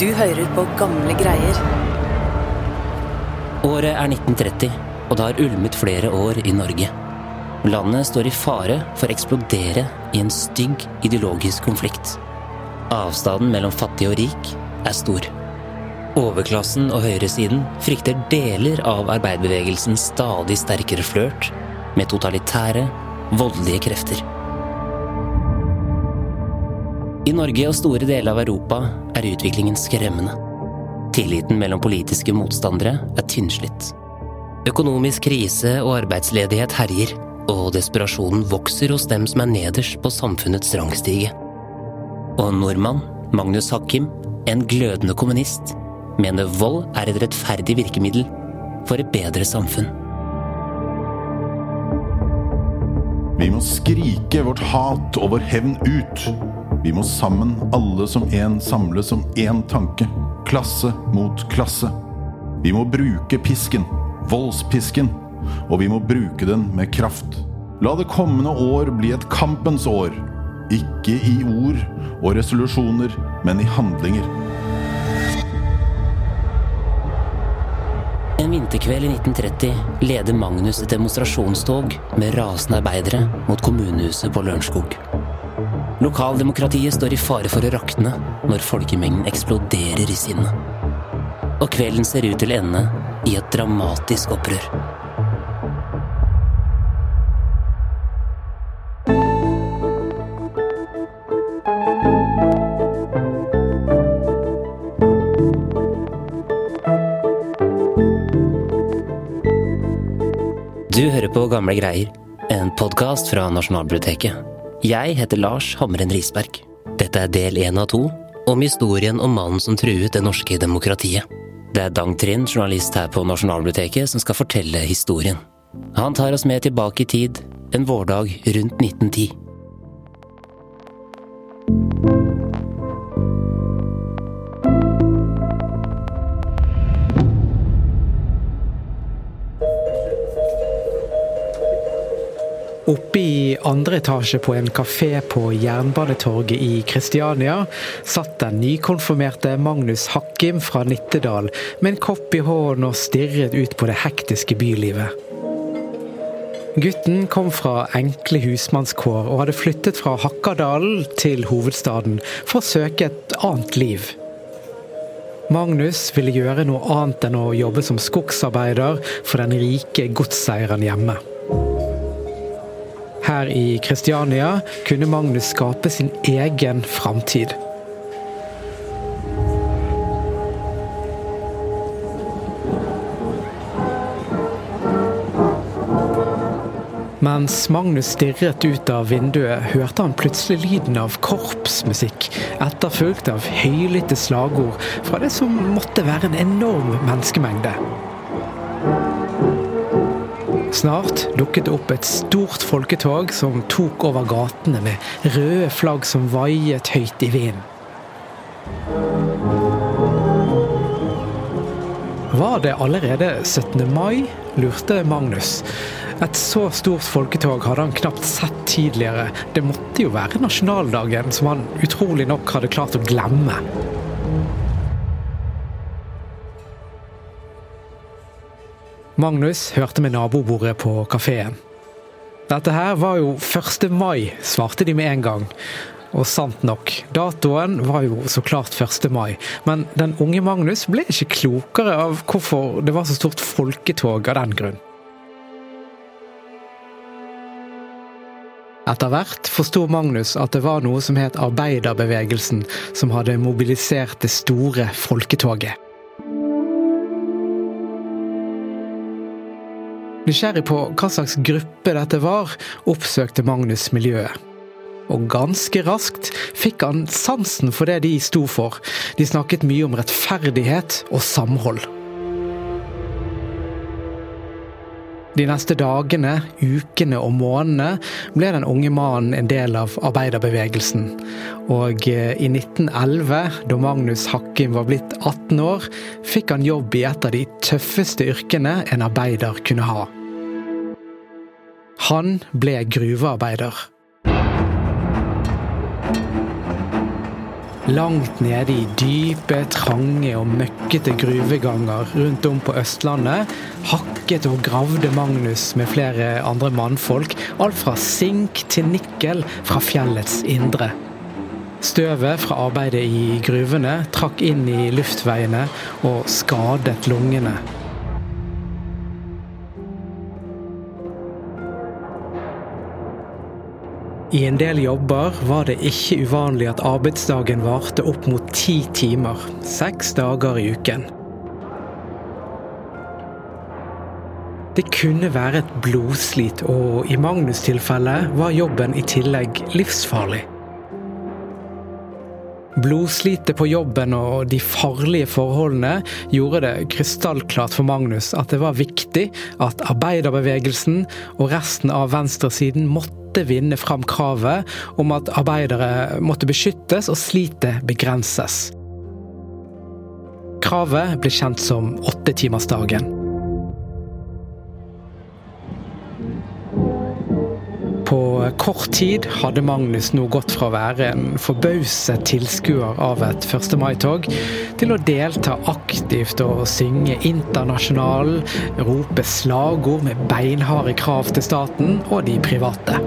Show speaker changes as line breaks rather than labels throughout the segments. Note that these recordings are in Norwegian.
Du hører på gamle greier.
Året er 1930, og det har ulmet flere år i Norge. Landet står i fare for å eksplodere i en stygg ideologisk konflikt. Avstanden mellom fattig og rik er stor. Overklassen og høyresiden frykter deler av arbeiderbevegelsens stadig sterkere flørt med totalitære, voldelige krefter. I Norge og store deler av Europa er utviklingen skremmende. Tilliten mellom politiske motstandere er tynnslitt. Økonomisk krise og arbeidsledighet herjer, og desperasjonen vokser hos dem som er nederst på samfunnets rangstige. Og en nordmann, Magnus Hakim, en glødende kommunist, mener vold er et rettferdig virkemiddel for et bedre samfunn.
Vi må skrike vårt hat og vår hevn ut. Vi må sammen, alle som én, samles som én tanke. Klasse mot klasse. Vi må bruke pisken. Voldspisken. Og vi må bruke den med kraft. La det kommende år bli et kampens år. Ikke i ord og resolusjoner, men i handlinger.
En vinterkveld i 1930 leder Magnus et demonstrasjonstog med rasende arbeidere mot kommunehuset på Lørenskog. Lokaldemokratiet står i fare for å rakne når folkemengden eksploderer i sinne. Og kvelden ser ut til ende i et dramatisk opprør. Du hører på Gamle greier, en podkast fra Nasjonalbiblioteket. Jeg heter Lars Hamren Risberg. Dette er del én av to, om historien om mannen som truet det norske demokratiet. Det er Dang Trind, journalist her på Nasjonalbiblioteket, som skal fortelle historien. Han tar oss med tilbake i tid, en vårdag rundt 1910.
andre etasje på en kafé på Jernbanetorget i Kristiania satt den nykonfirmerte Magnus Hakkim fra Nittedal med en kopp i hånden og stirret ut på det hektiske bylivet. Gutten kom fra enkle husmannskår og hadde flyttet fra Hakkadalen til hovedstaden for å søke et annet liv. Magnus ville gjøre noe annet enn å jobbe som skogsarbeider for den rike godseieren hjemme. Her i Kristiania kunne Magnus skape sin egen framtid. Mens Magnus stirret ut av vinduet, hørte han plutselig lyden av korpsmusikk, etterfulgt av høylytte slagord fra det som måtte være en enorm menneskemengde. Snart dukket det opp et stort folketog som tok over gatene med røde flagg som vaiet høyt i vinden. Var det allerede 17. mai, lurte Magnus. Et så stort folketog hadde han knapt sett tidligere. Det måtte jo være nasjonaldagen, som han utrolig nok hadde klart å glemme. Magnus hørte med nabobordet på kafeen. Dette her var jo 1. mai, svarte de med en gang. Og sant nok, datoen var jo så klart 1. mai. Men den unge Magnus ble ikke klokere av hvorfor det var så stort folketog av den grunn. Etter hvert forsto Magnus at det var noe som het arbeiderbevegelsen, som hadde mobilisert det store folketoget. Nysgjerrig på hva slags gruppe dette var, oppsøkte Magnus miljøet. Og ganske raskt fikk han sansen for det de sto for. De snakket mye om rettferdighet og samhold. De neste dagene, ukene og månedene ble den unge mannen en del av arbeiderbevegelsen. Og i 1911, da Magnus Hakkim var blitt 18 år, fikk han jobb i et av de tøffeste yrkene en arbeider kunne ha. Han ble gruvearbeider. Langt nede i dype, trange og møkkete gruveganger rundt om på Østlandet hakket og gravde Magnus med flere andre mannfolk alt fra sink til nikkel fra fjellets indre. Støvet fra arbeidet i gruvene trakk inn i luftveiene og skadet lungene. I en del jobber var det ikke uvanlig at arbeidsdagen varte opp mot ti timer, seks dager i uken. Det kunne være et blodslit, og i Magnus' tilfelle var jobben i tillegg livsfarlig. Blodslitet på jobben og de farlige forholdene gjorde det krystallklart for Magnus at det var viktig at arbeiderbevegelsen og resten av venstresiden måtte vinne fram kravet om at arbeidere måtte beskyttes og slitet begrenses. Kravet ble kjent som åttetimersdagen. Kort tid hadde Magnus nå gått fra å være en forbauset tilskuer av et 1. mai-tog, til å delta aktivt og synge internasjonal, rope slagord med beinharde krav til staten og de private.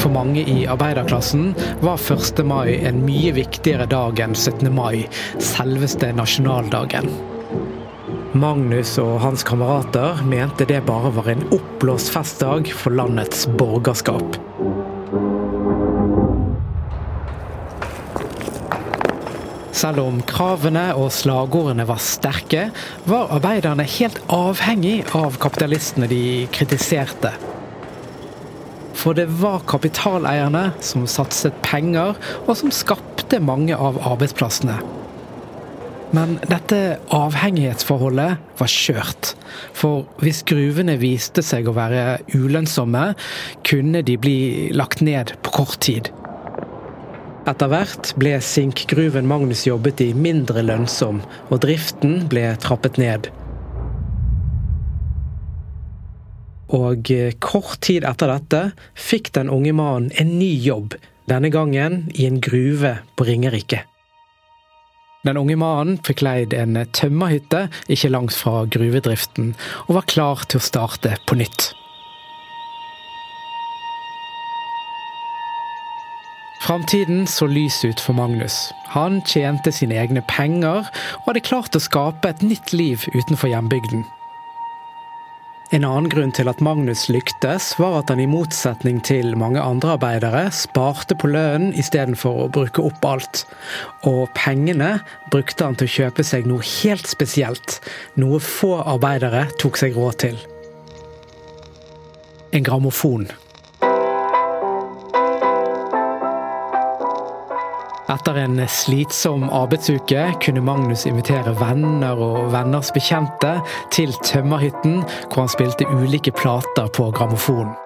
For mange i arbeiderklassen var 1. mai en mye viktigere dag enn 17. mai, selveste nasjonaldagen. Magnus og hans kamerater mente det bare var en oppblåst festdag for landets borgerskap. Selv om kravene og slagordene var sterke, var arbeiderne helt avhengig av kapitalistene de kritiserte. For det var kapitaleierne som satset penger, og som skapte mange av arbeidsplassene. Men dette avhengighetsforholdet var skjørt. For hvis gruvene viste seg å være ulønnsomme, kunne de bli lagt ned på kort tid. Etter hvert ble sinkgruven Magnus jobbet i mindre lønnsom, og driften ble trappet ned. Og kort tid etter dette fikk den unge mannen en ny jobb, denne gangen i en gruve på Ringerike. Den unge mannen fikk leid en tømmerhytte ikke langt fra gruvedriften, og var klar til å starte på nytt. Framtiden så lys ut for Magnus. Han tjente sine egne penger, og hadde klart å skape et nytt liv utenfor hjembygden. En annen grunn til at Magnus lyktes, var at han i motsetning til mange andre arbeidere sparte på lønnen istedenfor å bruke opp alt. Og pengene brukte han til å kjøpe seg noe helt spesielt, noe få arbeidere tok seg råd til. En grammofon. Etter en slitsom arbeidsuke kunne Magnus invitere venner og venners bekjente til tømmerhytten, hvor han spilte ulike plater på grammofonen.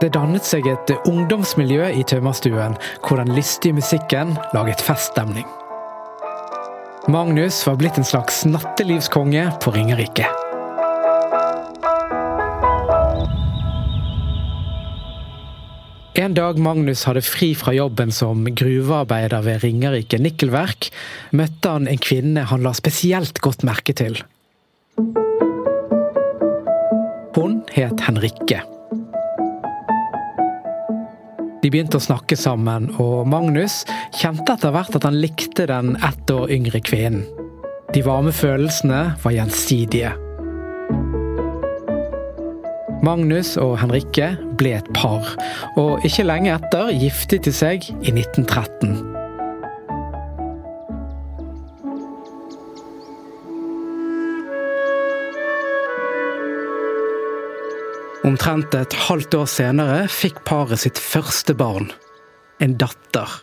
Det dannet seg et ungdomsmiljø i tømmerstuen, hvor den lystige musikken laget feststemning. Magnus var blitt en slags nattelivskonge på Ringerike. En dag Magnus hadde fri fra jobben som gruvearbeider ved Ringerike nikkelverk, møtte han en kvinne han la spesielt godt merke til. Hun het Henrikke. De begynte å snakke sammen, og Magnus kjente etter hvert at han likte den ett år yngre kvinnen. De varme følelsene var gjensidige. Magnus og Henrikke ble et par, og ikke lenge etter giftet de seg i 1913. Omtrent et halvt år senere fikk paret sitt første barn. En datter.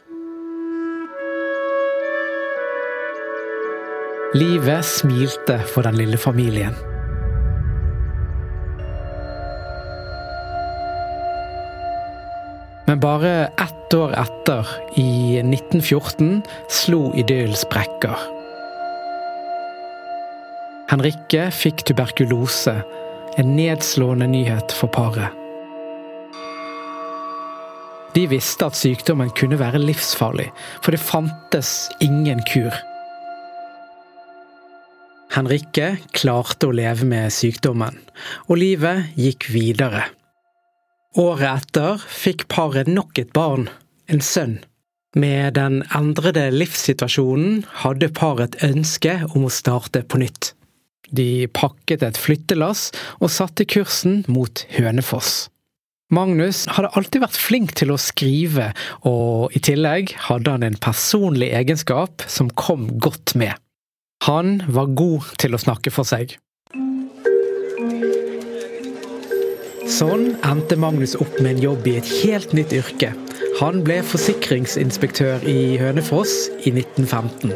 Livet smilte for den lille familien. Men bare ett år etter, i 1914, slo idyllen sprekker. Henrikke fikk tuberkulose, en nedslående nyhet for paret. De visste at sykdommen kunne være livsfarlig, for det fantes ingen kur. Henrikke klarte å leve med sykdommen, og livet gikk videre. Året etter fikk paret nok et barn, en sønn. Med den endrede livssituasjonen hadde paret et ønske om å starte på nytt. De pakket et flyttelass og satte kursen mot Hønefoss. Magnus hadde alltid vært flink til å skrive, og i tillegg hadde han en personlig egenskap som kom godt med. Han var god til å snakke for seg. Sånn endte Magnus opp med en jobb i et helt nytt yrke. Han ble forsikringsinspektør i Hønefoss i 1915.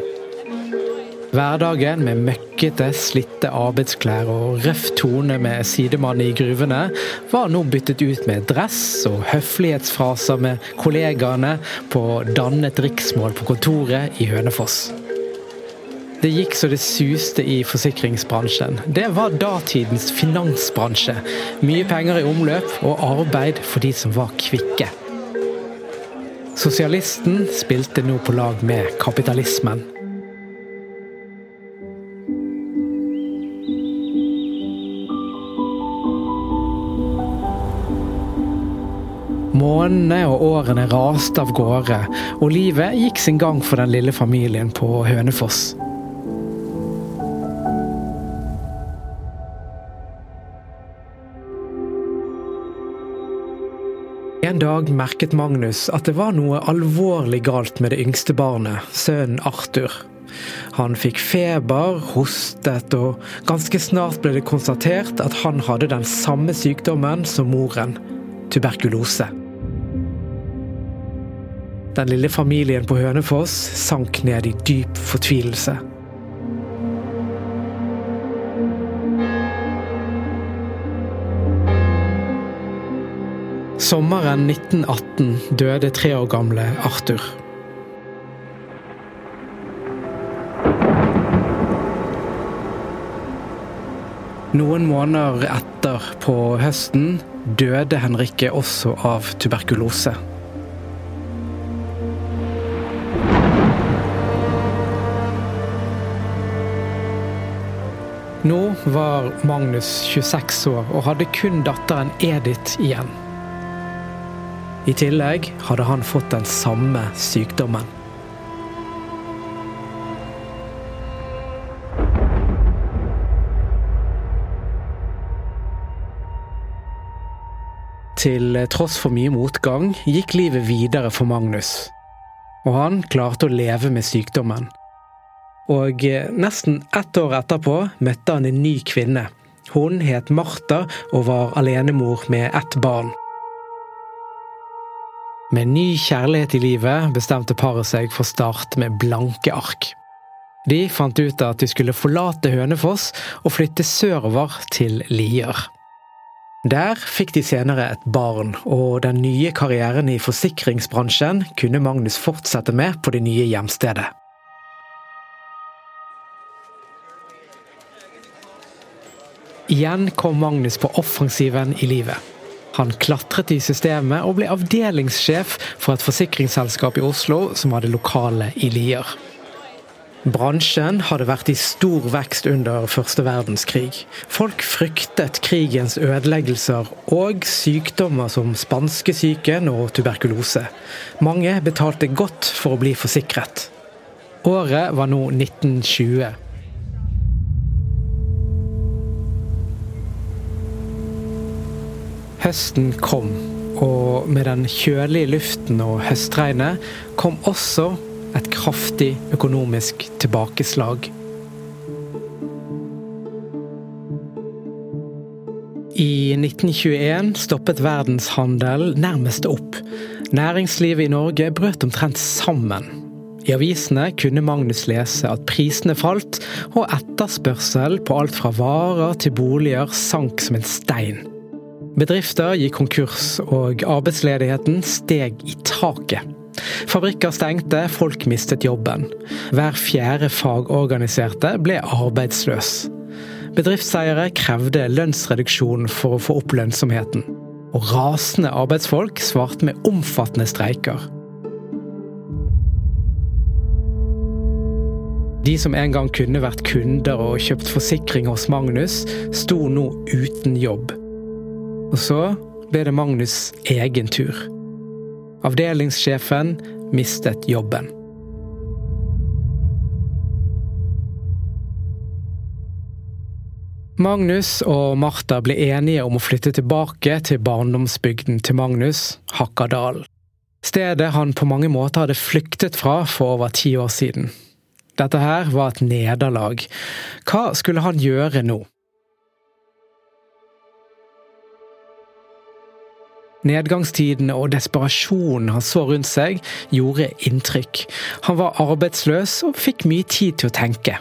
Hverdagen med møkkete, slitte arbeidsklær og røff tone med sidemann i gruvene var nå byttet ut med dress og høflighetsfraser med kollegaene på dannet riksmål på kontoret i Hønefoss. Det gikk så det suste i forsikringsbransjen. Det var datidens finansbransje. Mye penger i omløp og arbeid for de som var kvikke. Sosialisten spilte nå på lag med kapitalismen. Månedene og årene raste av gårde, og livet gikk sin gang for den lille familien på Hønefoss. En dag merket Magnus at det var noe alvorlig galt med det yngste barnet, sønnen Arthur. Han fikk feber, hostet, og ganske snart ble det konstatert at han hadde den samme sykdommen som moren, tuberkulose. Den lille familien på Hønefoss sank ned i dyp fortvilelse. Sommeren 1918 døde tre år gamle Arthur. Noen måneder etter, på høsten, døde Henrikke også av tuberkulose. Nå var Magnus 26 år og hadde kun datteren Edith igjen. I tillegg hadde han fått den samme sykdommen. Til tross for mye motgang gikk livet videre for Magnus. Og han klarte å leve med sykdommen. Og nesten ett år etterpå møtte han en ny kvinne. Hun het Martha og var alenemor med ett barn. Med ny kjærlighet i livet bestemte paret seg for å starte med blanke ark. De fant ut at de skulle forlate Hønefoss og flytte sørover til Lier. Der fikk de senere et barn, og den nye karrieren i forsikringsbransjen kunne Magnus fortsette med på det nye hjemstedet. Igjen kom Magnus på offensiven i livet. Han klatret i systemet og ble avdelingssjef for et forsikringsselskap i Oslo som hadde lokale i Lier. Bransjen hadde vært i stor vekst under første verdenskrig. Folk fryktet krigens ødeleggelser og sykdommer som spanskesyken og tuberkulose. Mange betalte godt for å bli forsikret. Året var nå 1920. Høsten kom, og med den kjølige luften og høstregnet kom også et kraftig økonomisk tilbakeslag. I 1921 stoppet verdenshandel nærmest opp. Næringslivet i Norge brøt omtrent sammen. I avisene kunne Magnus lese at prisene falt, og etterspørsel på alt fra varer til boliger sank som en stein. Bedrifter gikk konkurs, og arbeidsledigheten steg i taket. Fabrikker stengte, folk mistet jobben. Hver fjerde fagorganiserte ble arbeidsløs. Bedriftseiere krevde lønnsreduksjon for å få opp lønnsomheten. Og rasende arbeidsfolk svarte med omfattende streiker. De som en gang kunne vært kunder og kjøpt forsikring hos Magnus, sto nå uten jobb. Og så ble det Magnus' egen tur. Avdelingssjefen mistet jobben. Magnus og Martha ble enige om å flytte tilbake til barndomsbygden til Magnus, Hakkadal. Stedet han på mange måter hadde flyktet fra for over ti år siden. Dette her var et nederlag. Hva skulle han gjøre nå? Nedgangstidene og desperasjonen han så rundt seg, gjorde inntrykk. Han var arbeidsløs og fikk mye tid til å tenke.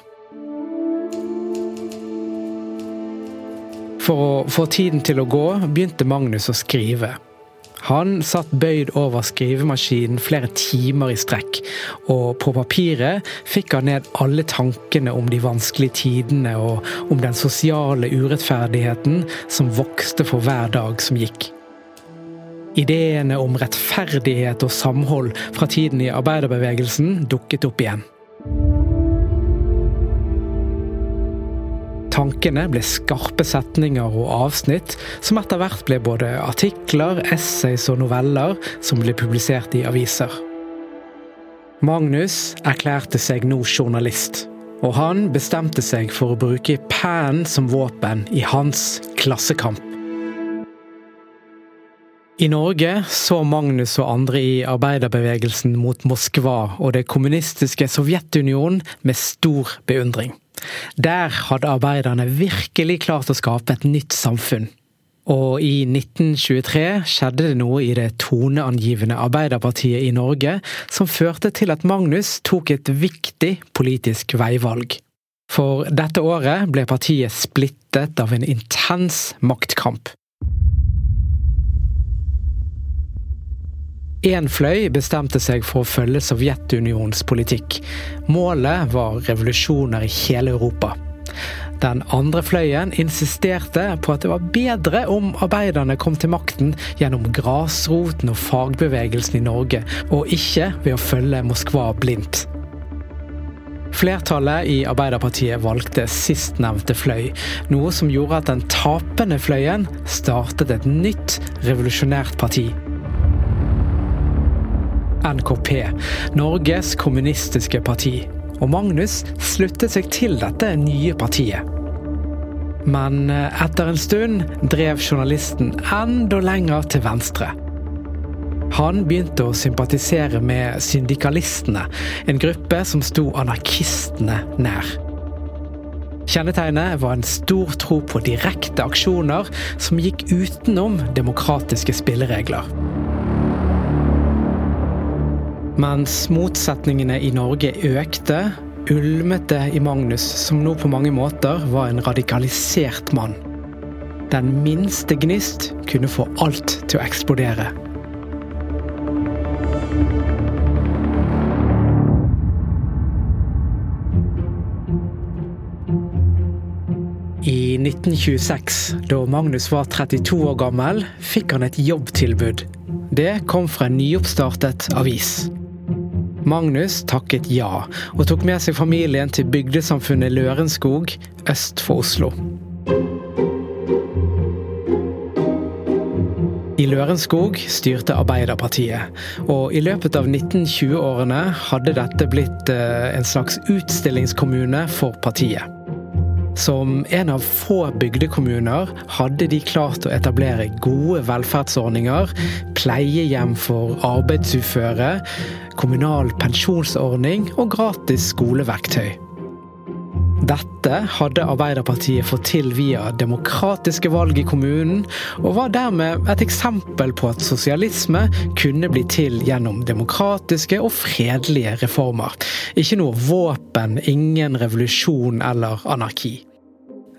For å få tiden til å gå, begynte Magnus å skrive. Han satt bøyd over skrivemaskinen flere timer i strekk, og på papiret fikk han ned alle tankene om de vanskelige tidene og om den sosiale urettferdigheten som vokste for hver dag som gikk. Ideene om rettferdighet og samhold fra tiden i arbeiderbevegelsen dukket opp igjen. Tankene ble skarpe setninger og avsnitt, som etter hvert ble både artikler, essays og noveller som ble publisert i aviser. Magnus erklærte seg nå journalist, og han bestemte seg for å bruke pennen som våpen i hans klassekamp. I Norge så Magnus og andre i arbeiderbevegelsen mot Moskva og det kommunistiske Sovjetunionen med stor beundring. Der hadde arbeiderne virkelig klart å skape et nytt samfunn. Og i 1923 skjedde det noe i det toneangivende Arbeiderpartiet i Norge som førte til at Magnus tok et viktig politisk veivalg. For dette året ble partiet splittet av en intens maktkamp. Én fløy bestemte seg for å følge Sovjetunionens politikk. Målet var revolusjoner i hele Europa. Den andre fløyen insisterte på at det var bedre om arbeiderne kom til makten gjennom grasroten og fagbevegelsen i Norge, og ikke ved å følge Moskva blindt. Flertallet i Arbeiderpartiet valgte sistnevnte fløy, noe som gjorde at den tapende fløyen startet et nytt revolusjonært parti. NKP, Norges kommunistiske parti. Og Magnus sluttet seg til dette nye partiet. Men eh, etter en stund drev journalisten enda lenger til venstre. Han begynte å sympatisere med syndikalistene, en gruppe som sto anarkistene nær. Kjennetegnet var en stor tro på direkte aksjoner som gikk utenom demokratiske spilleregler. Mens motsetningene i Norge økte, ulmet det i Magnus, som nå på mange måter var en radikalisert mann. Den minste gnist kunne få alt til å eksplodere. I 1926, da Magnus var 32 år gammel, fikk han et jobbtilbud. Det kom fra en nyoppstartet avis. Magnus takket ja, og tok med seg familien til bygdesamfunnet Lørenskog øst for Oslo. I Lørenskog styrte Arbeiderpartiet, og i løpet av 1920-årene hadde dette blitt eh, en slags utstillingskommune for partiet. Som en av få bygdekommuner hadde de klart å etablere gode velferdsordninger, pleiehjem for arbeidsuføre, kommunal pensjonsordning og gratis skoleverktøy. Dette hadde Arbeiderpartiet fått til via demokratiske valg i kommunen, og var dermed et eksempel på at sosialisme kunne bli til gjennom demokratiske og fredelige reformer. Ikke noe våpen, ingen revolusjon eller anarki.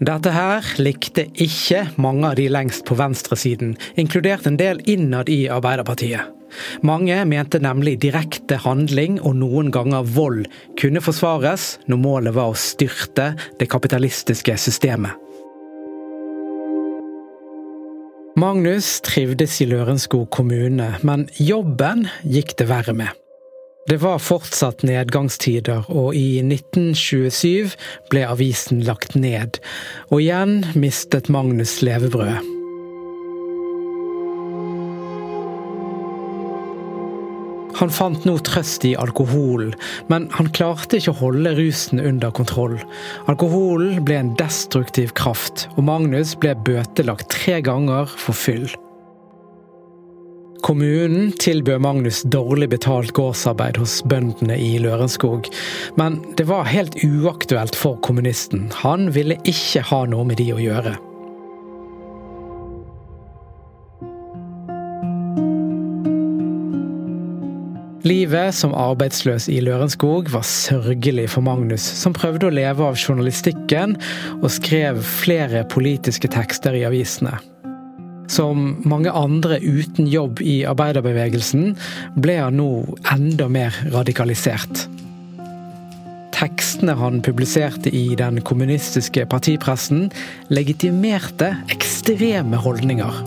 Dette her likte ikke mange av de lengst på venstresiden, inkludert en del innad i Arbeiderpartiet. Mange mente nemlig direkte handling og noen ganger vold kunne forsvares når målet var å styrte det kapitalistiske systemet. Magnus trivdes i Lørenskog kommune, men jobben gikk det verre med. Det var fortsatt nedgangstider, og i 1927 ble avisen lagt ned. Og igjen mistet Magnus levebrødet. Han fant nå trøst i alkoholen, men han klarte ikke å holde rusen under kontroll. Alkoholen ble en destruktiv kraft, og Magnus ble bøtelagt tre ganger for fyll. Kommunen tilbød Magnus dårlig betalt gårdsarbeid hos bøndene i Lørenskog, men det var helt uaktuelt for kommunisten. Han ville ikke ha noe med de å gjøre. Livet som arbeidsløs i Lørenskog var sørgelig for Magnus, som prøvde å leve av journalistikken og skrev flere politiske tekster i avisene. Som mange andre uten jobb i arbeiderbevegelsen ble han nå enda mer radikalisert. Tekstene han publiserte i den kommunistiske partipressen, legitimerte ekstreme holdninger.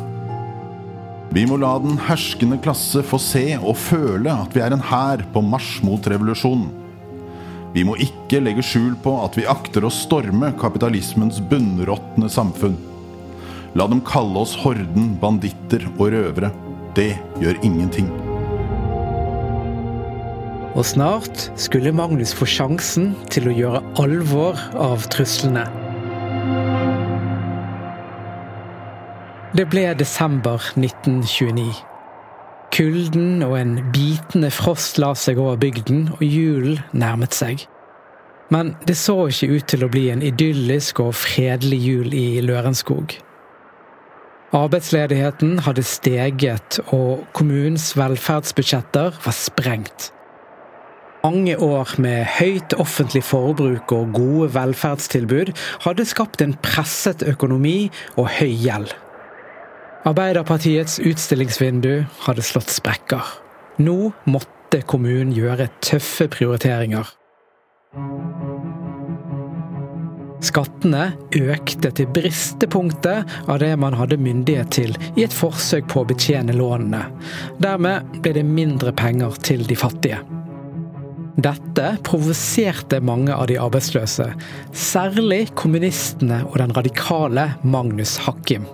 Vi må la den herskende klasse få se og føle at vi er en hær på marsj mot revolusjonen. Vi må ikke legge skjul på at vi akter å storme kapitalismens bunnråtne samfunn. La dem kalle oss horden, banditter og røvere. Det gjør ingenting.
Og snart skulle Magnus få sjansen til å gjøre alvor av truslene. Det ble desember 1929. Kulden og en bitende frost la seg over bygden, og julen nærmet seg. Men det så ikke ut til å bli en idyllisk og fredelig jul i Lørenskog. Arbeidsledigheten hadde steget, og kommunens velferdsbudsjetter var sprengt. Mange år med høyt offentlig forbruk og gode velferdstilbud hadde skapt en presset økonomi og høy gjeld. Arbeiderpartiets utstillingsvindu hadde slått sprekker. Nå måtte kommunen gjøre tøffe prioriteringer. Skattene økte til bristepunktet av det man hadde myndighet til i et forsøk på å betjene lånene. Dermed ble det mindre penger til de fattige. Dette provoserte mange av de arbeidsløse, særlig kommunistene og den radikale Magnus Hakkim.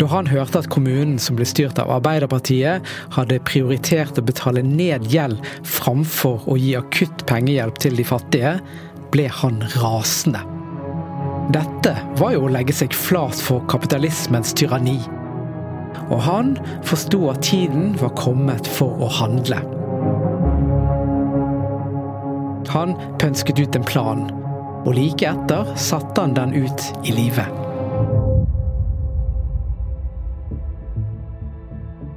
Da han hørte at kommunen som ble styrt av Arbeiderpartiet, hadde prioritert å betale ned gjeld framfor å gi akutt pengehjelp til de fattige, ble han rasende. Dette var jo å legge seg flat for kapitalismens tyranni. Og han forsto at tiden var kommet for å handle. Han pønsket ut en plan, og like etter satte han den ut i livet.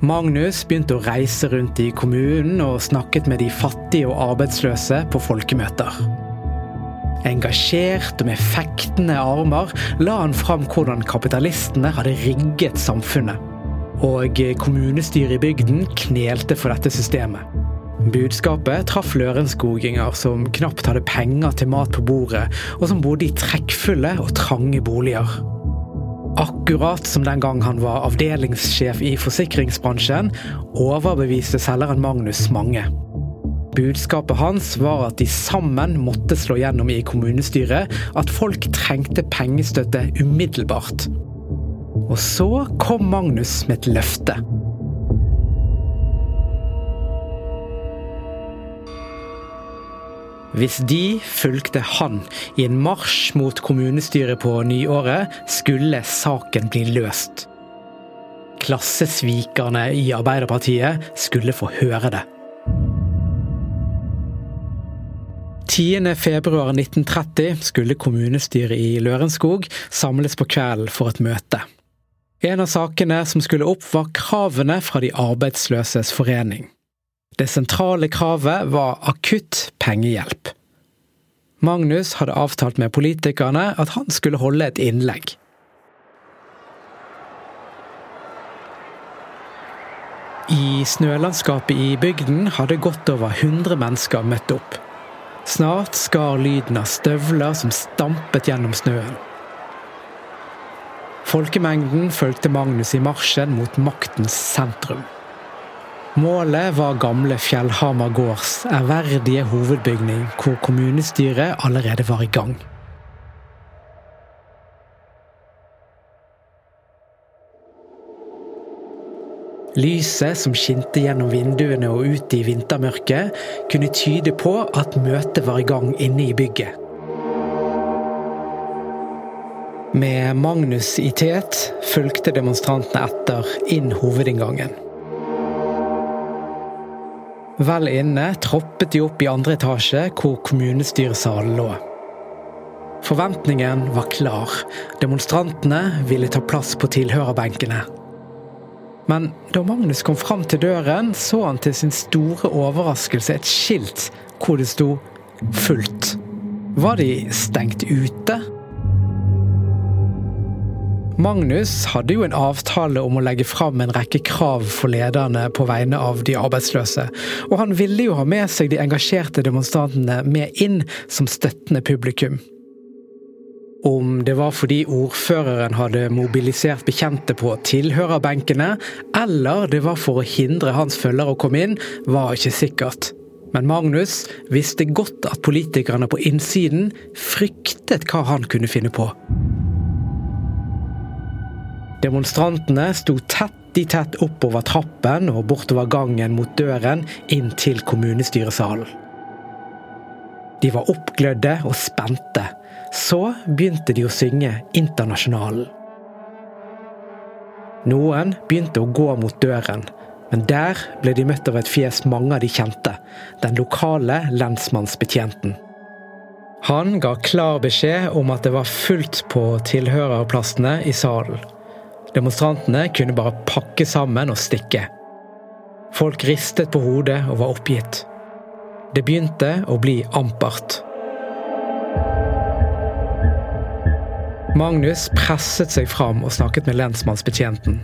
Magnus begynte å reise rundt i kommunen og snakket med de fattige og arbeidsløse på folkemøter. Engasjert og med fektende armer la han fram hvordan kapitalistene hadde rigget samfunnet. Og kommunestyret i bygden knelte for dette systemet. Budskapet traff lørenskoginger som knapt hadde penger til mat på bordet, og som bodde i trekkfulle og trange boliger. Akkurat som den gang han var avdelingssjef i forsikringsbransjen, overbeviste selgeren Magnus mange. Budskapet hans var at de sammen måtte slå gjennom i kommunestyret at folk trengte pengestøtte umiddelbart. Og så kom Magnus med et løfte. Hvis de fulgte han i en marsj mot kommunestyret på nyåret, skulle saken bli løst. Klassesvikerne i Arbeiderpartiet skulle få høre det. 10.2.1930 skulle kommunestyret i Lørenskog samles på kvelden for et møte. En av sakene som skulle opp, var kravene fra de arbeidsløses forening. Det sentrale kravet var akutt pengehjelp. Magnus hadde avtalt med politikerne at han skulle holde et innlegg. I snølandskapet i bygden hadde godt over 100 mennesker møtt opp. Snart skar lyden av støvler som stampet gjennom snøen. Folkemengden fulgte Magnus i marsjen mot maktens sentrum. Målet var gamle Fjellhamar gårds ærverdige hovedbygning, hvor kommunestyret allerede var i gang. Lyset som skinte gjennom vinduene og ut i vintermørket, kunne tyde på at møtet var i gang inne i bygget. Med Magnus i tet fulgte demonstrantene etter inn hovedinngangen. Vel inne troppet de opp i andre etasje, hvor kommunestyresalen lå. Forventningen var klar. Demonstrantene ville ta plass på tilhørerbenkene. Men da Magnus kom fram til døren, så han til sin store overraskelse et skilt hvor det sto 'fullt'. Var de stengt ute? Magnus hadde jo en avtale om å legge fram en rekke krav for lederne på vegne av de arbeidsløse, og han ville jo ha med seg de engasjerte demonstrantene med inn som støttende publikum. Om det var fordi ordføreren hadde mobilisert bekjente på tilhørerbenkene, eller det var for å hindre hans følgere å komme inn, var ikke sikkert. Men Magnus visste godt at politikerne på innsiden fryktet hva han kunne finne på. Demonstrantene sto tett i tett oppover trappen og bortover gangen mot døren inn til kommunestyresalen. De var oppglødde og spente så begynte de å synge Internasjonalen. Noen begynte å gå mot døren, men der ble de møtt av et fjes mange av de kjente, den lokale lensmannsbetjenten. Han ga klar beskjed om at det var fullt på tilhørerplassene i salen. Demonstrantene kunne bare pakke sammen og stikke. Folk ristet på hodet og var oppgitt. Det begynte å bli ampert. Magnus presset seg fram og snakket med lensmannsbetjenten.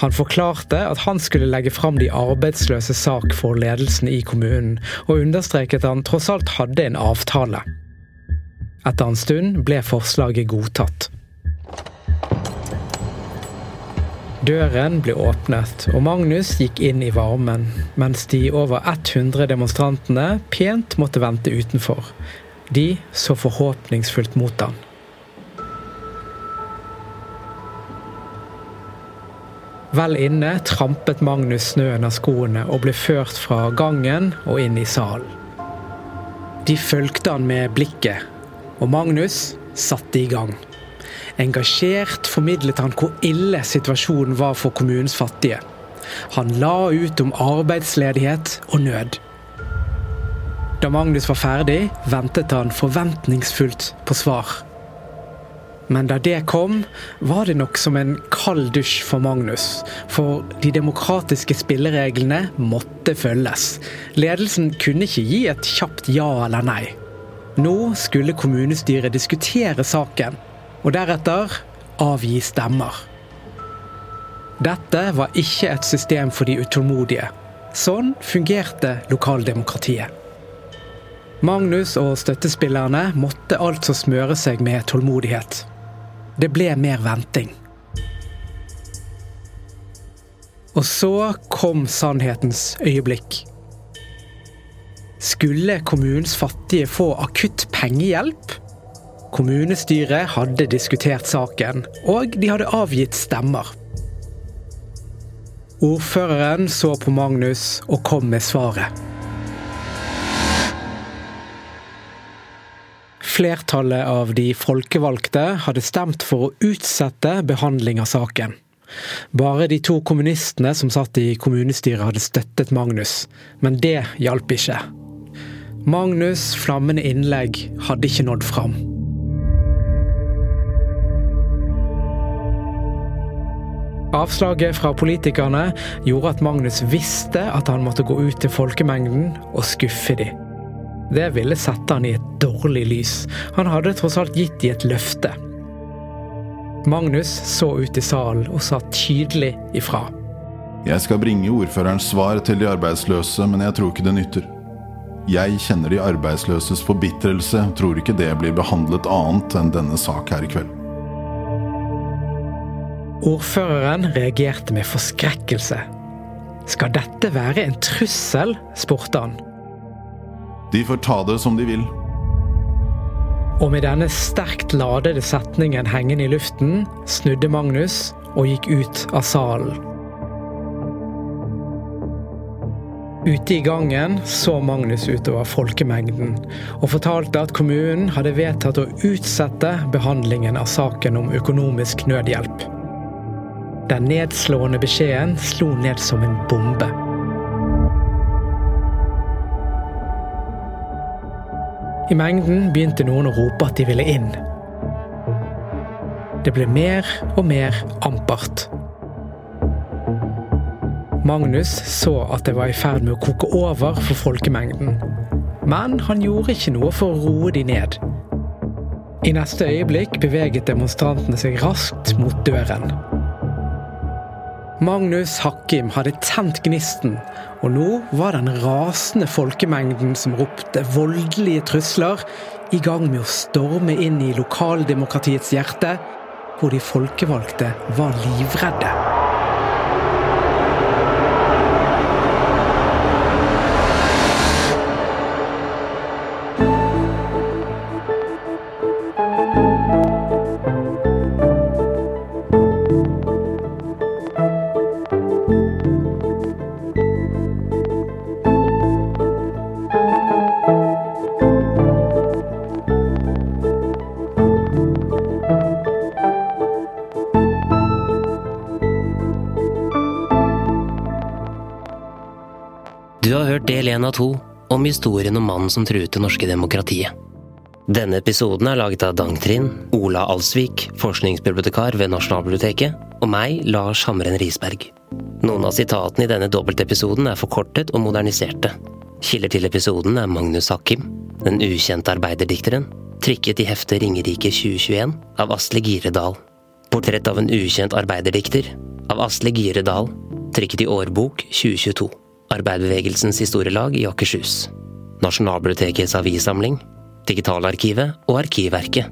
Han forklarte at han skulle legge fram de arbeidsløse sak for ledelsen i kommunen, og understreket at han tross alt hadde en avtale. Etter en stund ble forslaget godtatt. Døren ble åpnet, og Magnus gikk inn i varmen, mens de over 100 demonstrantene pent måtte vente utenfor. De så forhåpningsfullt mot han. Vel inne trampet Magnus snøen av skoene og ble ført fra gangen og inn i salen. De fulgte han med blikket, og Magnus satte i gang. Engasjert formidlet han hvor ille situasjonen var for kommunens fattige. Han la ut om arbeidsledighet og nød. Da Magnus var ferdig, ventet han forventningsfullt på svar. Men da det kom, var det nok som en kald dusj for Magnus. For de demokratiske spillereglene måtte følges. Ledelsen kunne ikke gi et kjapt ja eller nei. Nå skulle kommunestyret diskutere saken, og deretter avgi stemmer. Dette var ikke et system for de utålmodige. Sånn fungerte lokaldemokratiet. Magnus og støttespillerne måtte altså smøre seg med tålmodighet. Det ble mer venting. Og så kom sannhetens øyeblikk. Skulle kommunens fattige få akutt pengehjelp? Kommunestyret hadde diskutert saken, og de hadde avgitt stemmer. Ordføreren så på Magnus og kom med svaret. Flertallet av de folkevalgte hadde stemt for å utsette behandling av saken. Bare de to kommunistene som satt i kommunestyret hadde støttet Magnus, men det hjalp ikke. Magnus' flammende innlegg hadde ikke nådd fram. Avslaget fra politikerne gjorde at Magnus visste at han måtte gå ut til folkemengden og skuffe dem. Det ville sette han i et dårlig lys. Han hadde tross alt gitt dem et løfte. Magnus så ut i salen og sa tydelig ifra.
Jeg skal bringe ordførerens svar til de arbeidsløse, men jeg tror ikke det nytter. Jeg kjenner de arbeidsløses forbitrelse, tror ikke det blir behandlet annet enn denne sak her i kveld.
Ordføreren reagerte med forskrekkelse. Skal dette være en trussel? spurte han.
De får ta det som de vil.
Og med denne sterkt ladede setningen hengende i luften, snudde Magnus og gikk ut av salen. Ute i gangen så Magnus utover folkemengden og fortalte at kommunen hadde vedtatt å utsette behandlingen av saken om økonomisk nødhjelp. Den nedslående beskjeden slo ned som en bombe. I mengden begynte noen å rope at de ville inn. Det ble mer og mer ampert. Magnus så at det var i ferd med å koke over for folkemengden. Men han gjorde ikke noe for å roe de ned. I neste øyeblikk beveget demonstrantene seg raskt mot døren. Magnus Hakkim hadde tent gnisten, og nå var den rasende folkemengden som ropte voldelige trusler, i gang med å storme inn i lokaldemokratiets hjerte, hvor de folkevalgte var livredde.
Om historien om mannen som truet det norske demokratiet. Denne episoden er laget av Dangtrind, Ola Alsvik, forskningsbibliotekar ved Nasjonalbiblioteket, og meg, Lars Hamren Risberg. Noen av sitatene i denne dobbeltepisoden er forkortet og moderniserte. Kilder til episoden er Magnus Hakim, den ukjente arbeiderdikteren, trykket i heftet Ringerike 2021 av Asle Giredal. Portrett av en ukjent arbeiderdikter av Asle Giredal, trykket i Årbok 2022. Arbeiderbevegelsens historielag i Akershus. Nasjonalbibliotekets avissamling. Digitalarkivet og Arkivverket.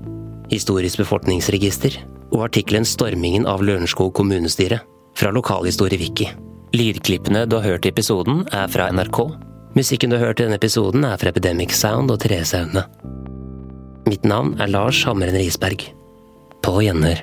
Historisk befolkningsregister. Og artikkelen 'Stormingen av Lørenskog kommunestyre' fra Lokalhistorie-wiki. Lydklippene du har hørt i episoden, er fra NRK. Musikken du har hørt i denne episoden, er fra Epidemic Sound og Therese Aune. Mitt navn er Lars Hammeren Risberg. På gjenhør.